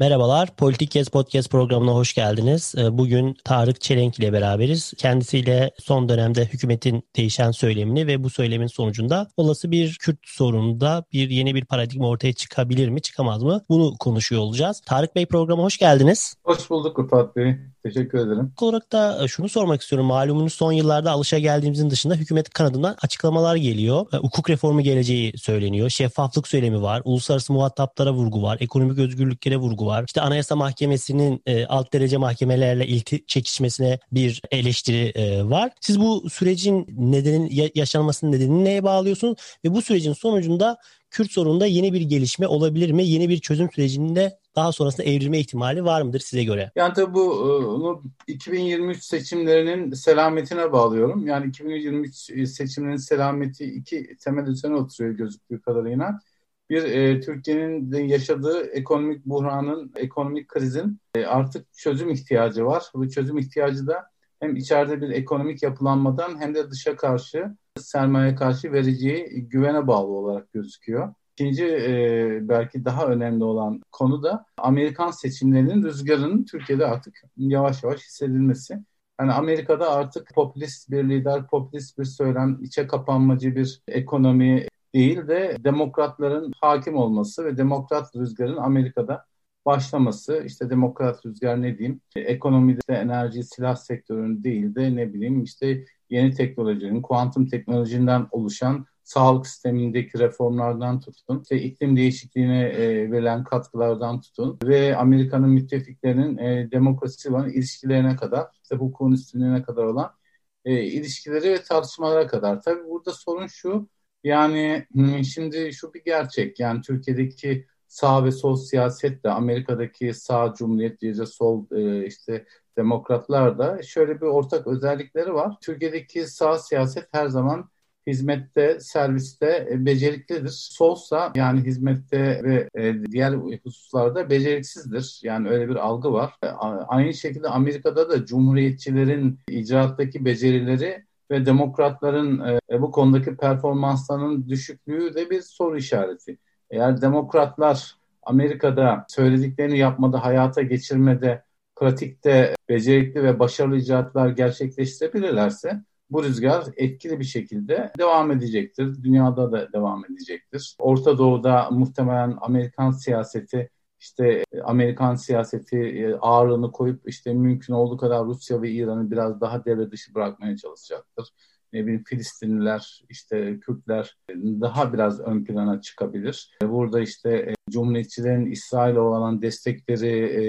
Merhabalar, Politik Kes Podcast programına hoş geldiniz. Ee, bugün Tarık Çelenk ile beraberiz. Kendisiyle son dönemde hükümetin değişen söylemini ve bu söylemin sonucunda olası bir Kürt sorununda bir yeni bir paradigma ortaya çıkabilir mi, çıkamaz mı? Bunu konuşuyor olacağız. Tarık Bey programa hoş geldiniz. Hoş bulduk Rıfat Bey. Teşekkür ederim. Olarak da e, şunu sormak istiyorum. Malumunuz son yıllarda alışa geldiğimizin dışında hükümet kanadından açıklamalar geliyor. E, hukuk reformu geleceği söyleniyor. Şeffaflık söylemi var. Uluslararası muhataplara vurgu var. Ekonomik özgürlüklere vurgu var. İşte Anayasa Mahkemesi'nin e, alt derece mahkemelerle ilti çekişmesine bir eleştiri var. Siz bu sürecin nedenin yaşanmasının nedenini neye bağlıyorsunuz? Ve bu sürecin sonucunda Kürt sorununda yeni bir gelişme olabilir mi? Yeni bir çözüm sürecinde daha sonrasında evrilme ihtimali var mıdır size göre? Yani tabii bu 2023 e, seçimlerinin selametine bağlıyorum. Yani 2023 seçimlerinin selameti iki temel üzerine oturuyor gözüktüğü kadarıyla. Bir e, Türkiye'nin yaşadığı ekonomik buhranın, ekonomik krizin e, artık çözüm ihtiyacı var. Bu çözüm ihtiyacı da hem içeride bir ekonomik yapılanmadan hem de dışa karşı sermaye karşı vereceği güvene bağlı olarak gözüküyor. İkinci e, belki daha önemli olan konu da Amerikan seçimlerinin rüzgarının Türkiye'de artık yavaş yavaş hissedilmesi. Yani Amerika'da artık popülist bir lider, popülist bir söylem, içe kapanmacı bir ekonomi değil de demokratların hakim olması ve demokrat rüzgarın Amerika'da başlaması. İşte demokrat rüzgar ne diyeyim? Ekonomide, enerji, silah sektörünün değil de ne bileyim işte yeni teknolojinin, kuantum teknolojinden oluşan sağlık sistemindeki reformlardan tutun, işte iklim değişikliğine e, verilen katkılardan tutun ve Amerika'nın müttefiklerinin e, demokrasi olan ilişkilerine kadar, işte hukukun üstünlüğüne kadar olan e, ilişkileri ve tartışmalara kadar. Tabii burada sorun şu, yani şimdi şu bir gerçek, yani Türkiye'deki sağ ve sol siyaset de Amerika'daki sağ cumhuriyetçi, sol e, işte demokratlar da şöyle bir ortak özellikleri var. Türkiye'deki sağ siyaset her zaman hizmette, serviste e, beceriklidir. Solsa yani hizmette ve e, diğer hususlarda beceriksizdir. Yani öyle bir algı var. E, aynı şekilde Amerika'da da cumhuriyetçilerin icraattaki becerileri ve demokratların bu konudaki performanslarının düşüklüğü de bir soru işareti. Eğer demokratlar Amerika'da söylediklerini yapmada, hayata geçirmede, pratikte becerikli ve başarılı icraatlar gerçekleştirebilirlerse bu rüzgar etkili bir şekilde devam edecektir. Dünyada da devam edecektir. Orta Doğu'da muhtemelen Amerikan siyaseti işte Amerikan siyaseti e, ağırlığını koyup işte mümkün olduğu kadar Rusya ve İran'ı biraz daha devre dışı bırakmaya çalışacaktır. Ne bileyim Filistinliler, işte Kürtler daha biraz ön plana çıkabilir. Burada işte e, Cumhuriyetçilerin İsrail'e olan destekleri e,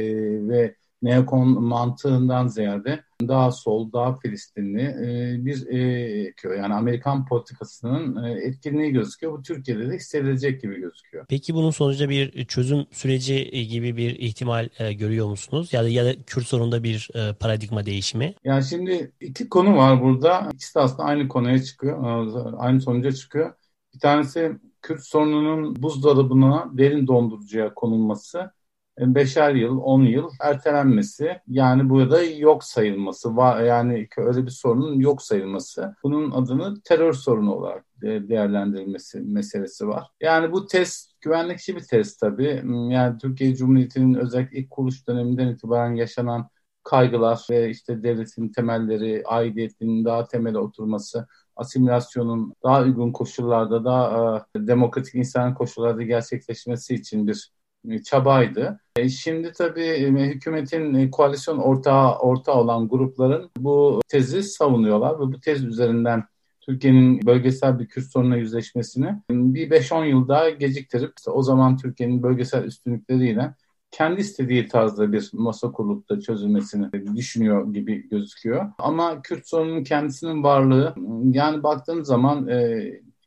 ve neokon mantığından ziyade daha sol, daha Filistinli e, bir e, köy. Yani Amerikan politikasının e, etkinliği gözüküyor. Bu Türkiye'de de hissedilecek gibi gözüküyor. Peki bunun sonucunda bir çözüm süreci gibi bir ihtimal görüyor musunuz? Ya da, ya da Kürt sorununda bir paradigma değişimi? Yani şimdi iki konu var burada. İkisi de aslında aynı konuya çıkıyor. Aynı sonuca çıkıyor. Bir tanesi Kürt sorununun buzdolabına derin dondurucuya konulması beşer yıl, on yıl ertelenmesi yani burada yok sayılması var yani öyle bir sorunun yok sayılması bunun adını terör sorunu olarak değerlendirilmesi meselesi var. Yani bu test güvenlikçi bir test tabii. Yani Türkiye Cumhuriyeti'nin özellikle ilk kuruluş döneminden itibaren yaşanan kaygılar ve işte devletin temelleri, aidiyetinin daha temele oturması, asimilasyonun daha uygun koşullarda, daha e, demokratik insan koşullarda gerçekleşmesi için bir e, çabaydı. E, şimdi tabii e, hükümetin koalisyon ortağı ortağı olan grupların bu tezi savunuyorlar ve bu tez üzerinden Türkiye'nin bölgesel bir Kürt sorunla yüzleşmesini bir 5-10 yıl daha geciktirip o zaman Türkiye'nin bölgesel üstünlükleriyle kendi istediği tarzda bir masa kurulup da çözülmesini düşünüyor gibi gözüküyor. Ama Kürt sorunun kendisinin varlığı yani baktığınız zaman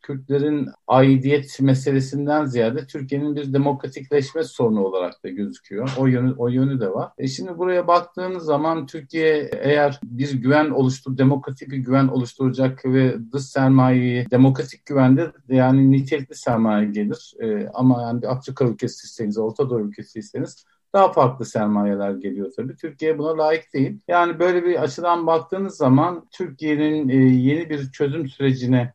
Kürtlerin aidiyet meselesinden ziyade Türkiye'nin bir demokratikleşme sorunu olarak da gözüküyor. O yönü o yönü de var. E şimdi buraya baktığınız zaman Türkiye eğer bir güven oluştur, demokratik bir güven oluşturacak ve dış sermayeyi demokratik güvende yani nitelikli sermaye gelir. E, ama yani bir Afrika ülkesi isterseniz, Orta Doğu ülkesi isterseniz daha farklı sermayeler geliyor tabii. Türkiye buna layık değil. Yani böyle bir açıdan baktığınız zaman Türkiye'nin e, yeni bir çözüm sürecine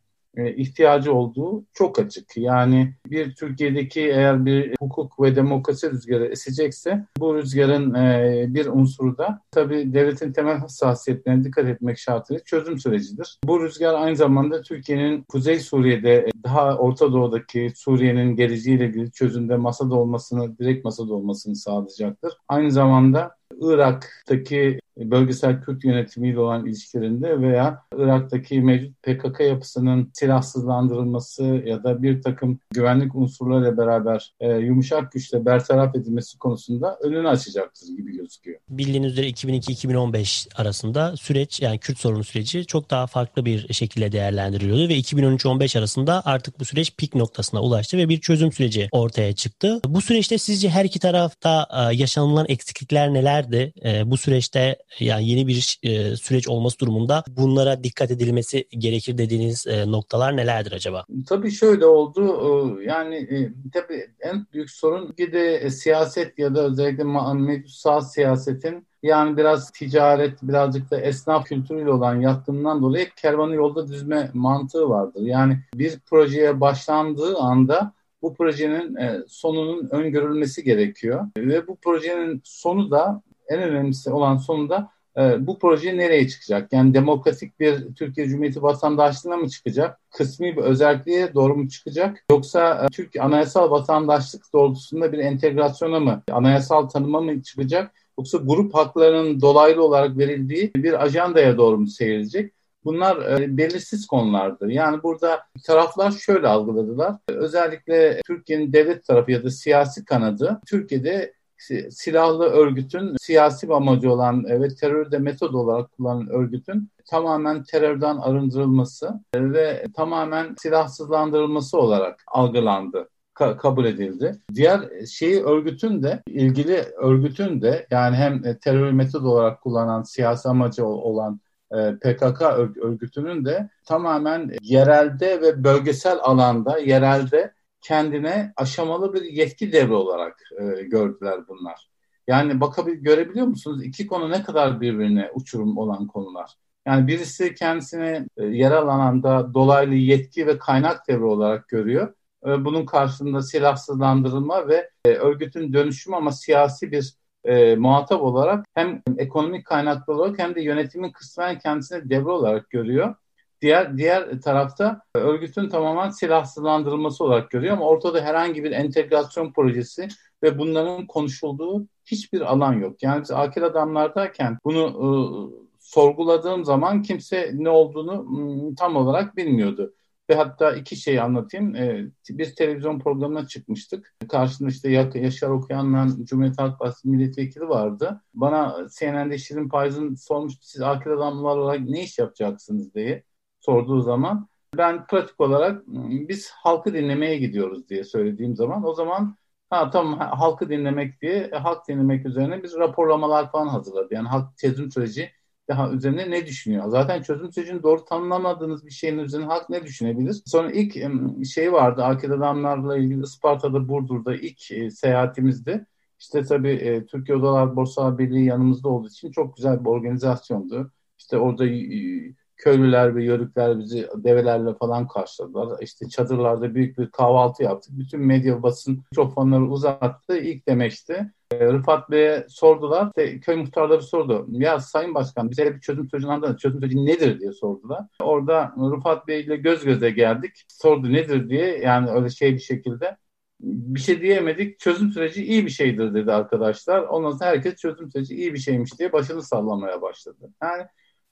ihtiyacı olduğu çok açık. Yani bir Türkiye'deki eğer bir hukuk ve demokrasi rüzgarı esecekse bu rüzgarın e, bir unsuru da tabii devletin temel hassasiyetlerine dikkat etmek şartıyla çözüm sürecidir. Bu rüzgar aynı zamanda Türkiye'nin Kuzey Suriye'de daha Orta Doğu'daki Suriye'nin geleceğiyle ilgili çözümde masada olmasını, direkt masada olmasını sağlayacaktır. Aynı zamanda Irak'taki bölgesel Kürt yönetimiyle olan ilişkilerinde veya Irak'taki mevcut PKK yapısının silahsızlandırılması ya da bir takım güvenlik unsurlarıyla beraber e, yumuşak güçle bertaraf edilmesi konusunda önünü açacaktır gibi gözüküyor. Bildiğiniz üzere 2002-2015 arasında süreç yani Kürt sorunu süreci çok daha farklı bir şekilde değerlendiriliyordu ve 2013-15 arasında artık bu süreç pik noktasına ulaştı ve bir çözüm süreci ortaya çıktı. Bu süreçte sizce her iki tarafta e, yaşanılan eksiklikler nelerdi? E, bu süreçte yani yeni bir e, süreç olması durumunda bunlara dikkat edilmesi gerekir dediğiniz e, noktalar nelerdir acaba? Tabii şöyle oldu. E, yani e, tabii en büyük sorun bir de e, siyaset ya da özellikle mevcut sağ siyasetin yani biraz ticaret, birazcık da esnaf kültürüyle olan yatkınlığından dolayı kervanı yolda düzme mantığı vardır. Yani bir projeye başlandığı anda bu projenin sonunun öngörülmesi gerekiyor. Ve bu projenin sonu da en önemlisi olan sonunda e, bu proje nereye çıkacak? Yani demokratik bir Türkiye Cumhuriyeti vatandaşlığına mı çıkacak? Kısmi bir özelliğe doğru mu çıkacak? Yoksa e, Türk anayasal vatandaşlık doğrultusunda bir entegrasyona mı, anayasal tanıma mı çıkacak? Yoksa grup haklarının dolaylı olarak verildiği bir ajandaya doğru mu seyredecek? Bunlar e, belirsiz konulardır. Yani burada taraflar şöyle algıladılar. Özellikle Türkiye'nin devlet tarafı ya da siyasi kanadı Türkiye'de silahlı örgütün siyasi bir amacı olan ve terörde metod olarak kullanılan örgütün tamamen terörden arındırılması ve tamamen silahsızlandırılması olarak algılandı kabul edildi. Diğer şeyi örgütün de ilgili örgütün de yani hem terör metod olarak kullanan siyasi amacı olan e, PKK örgütünün de tamamen yerelde ve bölgesel alanda yerelde kendine aşamalı bir yetki devri olarak e, gördüler bunlar. Yani bakabil görebiliyor musunuz? İki konu ne kadar birbirine uçurum olan konular. Yani birisi kendisini e, yerel alanda dolaylı yetki ve kaynak devri olarak görüyor. E, bunun karşılığında silahsızlandırılma ve e, örgütün dönüşümü ama siyasi bir e, muhatap olarak hem ekonomik kaynaklı olarak hem de yönetimin kısmen kendisine devre olarak görüyor. Diğer diğer tarafta örgütün tamamen silahsızlandırılması olarak görüyor ama ortada herhangi bir entegrasyon projesi ve bunların konuşulduğu hiçbir alan yok. Yani biz akil adamlardayken bunu e, sorguladığım zaman kimse ne olduğunu m, tam olarak bilmiyordu. Ve hatta iki şey anlatayım. Ee, bir televizyon programına çıkmıştık. Karşında işte Yaşar Okuyan'la Cumhuriyet Halk Partisi milletvekili vardı. Bana CNN'de Şirin Payız'ın sormuştu siz akil adamlar olarak ne iş yapacaksınız diye sorduğu zaman ben pratik olarak biz halkı dinlemeye gidiyoruz diye söylediğim zaman o zaman ha tamam halkı dinlemek diye e, halk dinlemek üzerine biz raporlamalar falan hazırladı. Yani halk çözüm süreci daha üzerine ne düşünüyor? Zaten çözüm sürecini doğru tanımlamadığınız bir şeyin üzerine halk ne düşünebilir? Sonra ilk şey vardı akil adamlarla ilgili Isparta'da, Burdur'da ilk e, seyahatimizde. İşte tabii e, Türkiye Odalar Borsalar Birliği yanımızda olduğu için çok güzel bir organizasyondu. İşte orada köylüler ve yörükler bizi develerle falan karşıladılar. İşte çadırlarda büyük bir kahvaltı yaptık. Bütün medya basın mikrofonları uzattı. İlk demeçti. E, Rıfat Bey'e sordular. İşte köy muhtarları sordu. Ya Sayın Başkan bize bir çözüm sürecini anlatın. Çözüm süreci nedir diye sordular. Orada Rıfat Bey ile göz göze geldik. Sordu nedir diye. Yani öyle şey bir şekilde bir şey diyemedik. Çözüm süreci iyi bir şeydir dedi arkadaşlar. Ondan sonra herkes çözüm süreci iyi bir şeymiş diye başını sallamaya başladı. Yani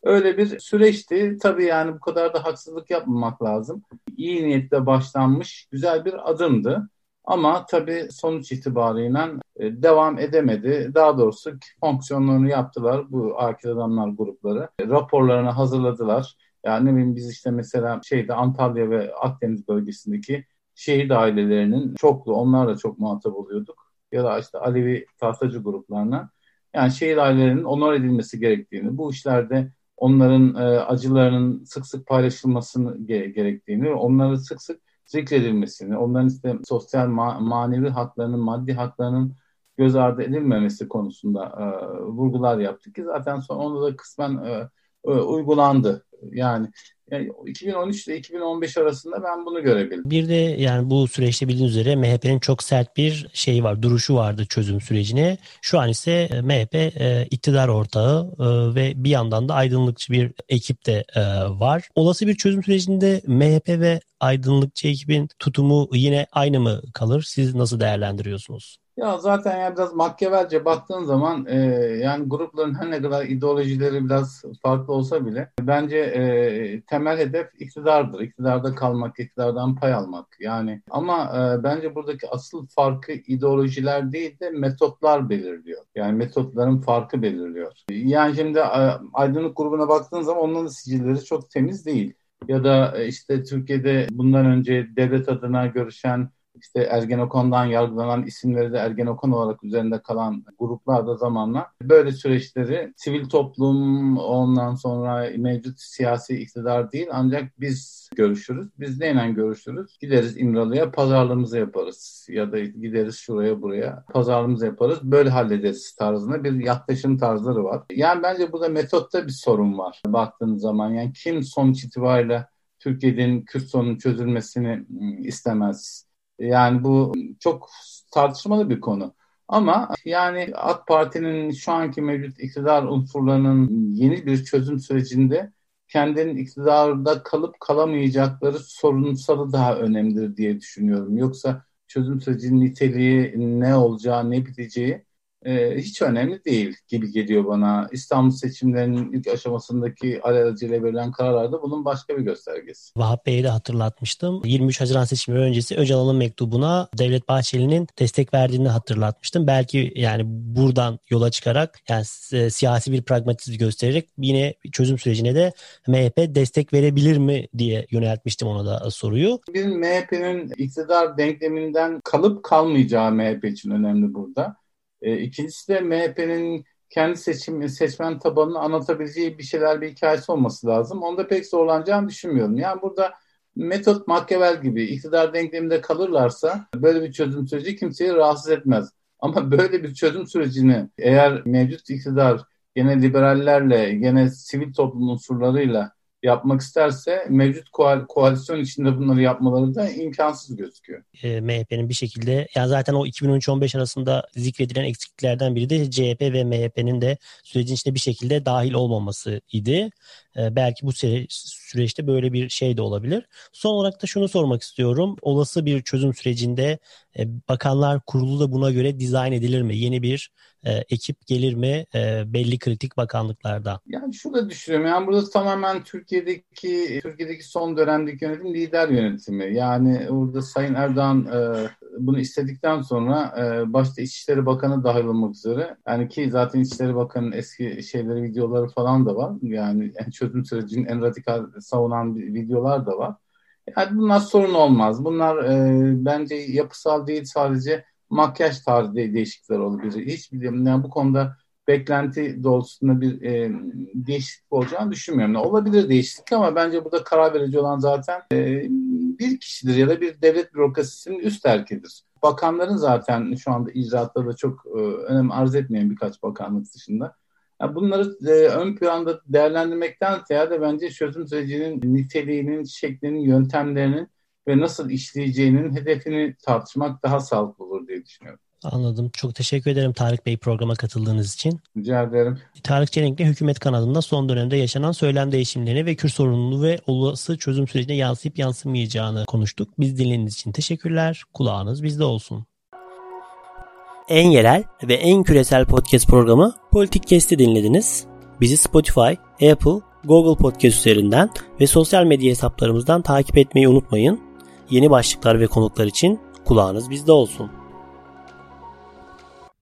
Öyle bir süreçti. Tabii yani bu kadar da haksızlık yapmamak lazım. İyi niyetle başlanmış güzel bir adımdı. Ama tabii sonuç itibarıyla e, devam edemedi. Daha doğrusu fonksiyonlarını yaptılar bu akil adamlar grupları. Raporlarını hazırladılar. Yani ne bileyim biz işte mesela şeyde Antalya ve Akdeniz bölgesindeki şehit ailelerinin çoklu onlarla çok muhatap oluyorduk. Ya da işte Alevi tahtacı gruplarına. Yani şehit ailelerinin onur edilmesi gerektiğini, bu işlerde onların e, acılarının sık sık paylaşılmasını gerektiğini, onları sık sık zikredilmesini, onların işte sosyal ma manevi haklarının, maddi haklarının göz ardı edilmemesi konusunda e, vurgular yaptık ki zaten sonra onda da kısmen e, e, uygulandı. Yani yani 2013 ile 2015 arasında ben bunu görebildim. Bir de yani bu süreçte bildiğiniz üzere MHP'nin çok sert bir şey var, duruşu vardı çözüm sürecine. Şu an ise MHP e, iktidar ortağı e, ve bir yandan da aydınlıkçı bir ekip de e, var. Olası bir çözüm sürecinde MHP ve aydınlıkçı ekibin tutumu yine aynı mı kalır? Siz nasıl değerlendiriyorsunuz? Ya zaten ya biraz makyavelce baktığın zaman e, yani grupların her ne kadar ideolojileri biraz farklı olsa bile bence e, temel hedef iktidardır. İktidarda kalmak, iktidardan pay almak. Yani ama e, bence buradaki asıl farkı ideolojiler değil de metotlar belirliyor. Yani metotların farkı belirliyor. Yani şimdi e, aydınlık grubuna baktığın zaman onların sicilleri çok temiz değil. Ya da e, işte Türkiye'de bundan önce devlet adına görüşen işte Ergenekon'dan yargılanan isimleri de Ergenekon olarak üzerinde kalan gruplar da zamanla böyle süreçleri sivil toplum ondan sonra mevcut siyasi iktidar değil ancak biz görüşürüz. Biz neyle görüşürüz? Gideriz İmralı'ya pazarlığımızı yaparız ya da gideriz şuraya buraya pazarlığımızı yaparız. Böyle hallederiz tarzında bir yaklaşım tarzları var. Yani bence burada metotta bir sorun var baktığınız zaman. Yani kim sonuç itibariyle Türkiye'nin Kürt sorunun çözülmesini istemez yani bu çok tartışmalı bir konu. Ama yani AK Parti'nin şu anki mevcut iktidar unsurlarının yeni bir çözüm sürecinde kendinin iktidarda kalıp kalamayacakları sorunsalı daha önemlidir diye düşünüyorum. Yoksa çözüm sürecinin niteliği ne olacağı, ne biteceği e, hiç önemli değil gibi geliyor bana. İstanbul seçimlerinin ilk aşamasındaki alelacele verilen kararlarda bunun başka bir göstergesi. Vahap Bey'e de hatırlatmıştım. 23 Haziran seçimleri öncesi Öcalan'ın mektubuna Devlet Bahçeli'nin destek verdiğini hatırlatmıştım. Belki yani buradan yola çıkarak yani siyasi bir pragmatizm göstererek yine çözüm sürecine de MHP destek verebilir mi diye yöneltmiştim ona da soruyu. Bir MHP'nin iktidar denkleminden kalıp kalmayacağı MHP için önemli burada. E, ikincisi de MHP'nin kendi seçim seçmen tabanını anlatabileceği bir şeyler bir hikayesi olması lazım. Onda pek zorlanacağını düşünmüyorum. Yani burada metot Machiavelli gibi iktidar denkleminde kalırlarsa böyle bir çözüm süreci kimseyi rahatsız etmez. Ama böyle bir çözüm sürecini eğer mevcut iktidar gene liberallerle, gene sivil toplum unsurlarıyla yapmak isterse mevcut koalisyon içinde bunları yapmaları da imkansız gözüküyor. E, MHP'nin bir şekilde yani zaten o 2013-15 arasında zikredilen eksikliklerden biri de CHP ve MHP'nin de sürecin içinde bir şekilde dahil olmaması idi. E, belki bu süreçte böyle bir şey de olabilir. Son olarak da şunu sormak istiyorum. Olası bir çözüm sürecinde e, bakanlar kurulu da buna göre dizayn edilir mi? Yeni bir e, ekip gelir mi e, belli kritik bakanlıklarda? Yani şurada düşünüyorum. Yani burada tamamen Türkiye'deki Türkiye'deki son dönemdeki yönetim lider yönetimi. Yani burada Sayın Erdoğan e, bunu istedikten sonra e, başta İçişleri Bakanı dahil olmak üzere yani ki zaten İçişleri Bakanı'nın eski şeyleri videoları falan da var. Yani çözüm sürecinin en radikal savunan videolar da var. Yani bunlar sorun olmaz. Bunlar e, bence yapısal değil sadece makyaj tarzı değişiklikler olabilir. Hiç yani bu konuda beklenti doğrultusunda bir e, değişiklik olacağını düşünmüyorum. Olabilir değişiklik ama bence burada karar verici olan zaten e, bir kişidir ya da bir devlet bürokrasisinin üst erkidir. Bakanların zaten şu anda icraatları da çok e, önem arz etmeyen birkaç bakanlık dışında. Yani bunları e, ön planda değerlendirmekten ziyade bence çözüm sürecinin niteliğinin, şeklinin, yöntemlerinin ve nasıl işleyeceğinin hedefini tartışmak daha sağlıklı olur diye düşünüyorum. Anladım. Çok teşekkür ederim Tarık Bey programa katıldığınız için. Rica ederim. Tarık Çelenk'le hükümet kanadında son dönemde yaşanan söylem değişimlerini ve Kürt sorununu ve olası çözüm sürecine yansıyıp yansımayacağını konuştuk. Biz dinlediğiniz için teşekkürler. Kulağınız bizde olsun. En yerel ve en küresel podcast programı Politik Kesti dinlediniz. Bizi Spotify, Apple, Google Podcast üzerinden ve sosyal medya hesaplarımızdan takip etmeyi unutmayın. Yeni başlıklar ve konuklar için kulağınız bizde olsun.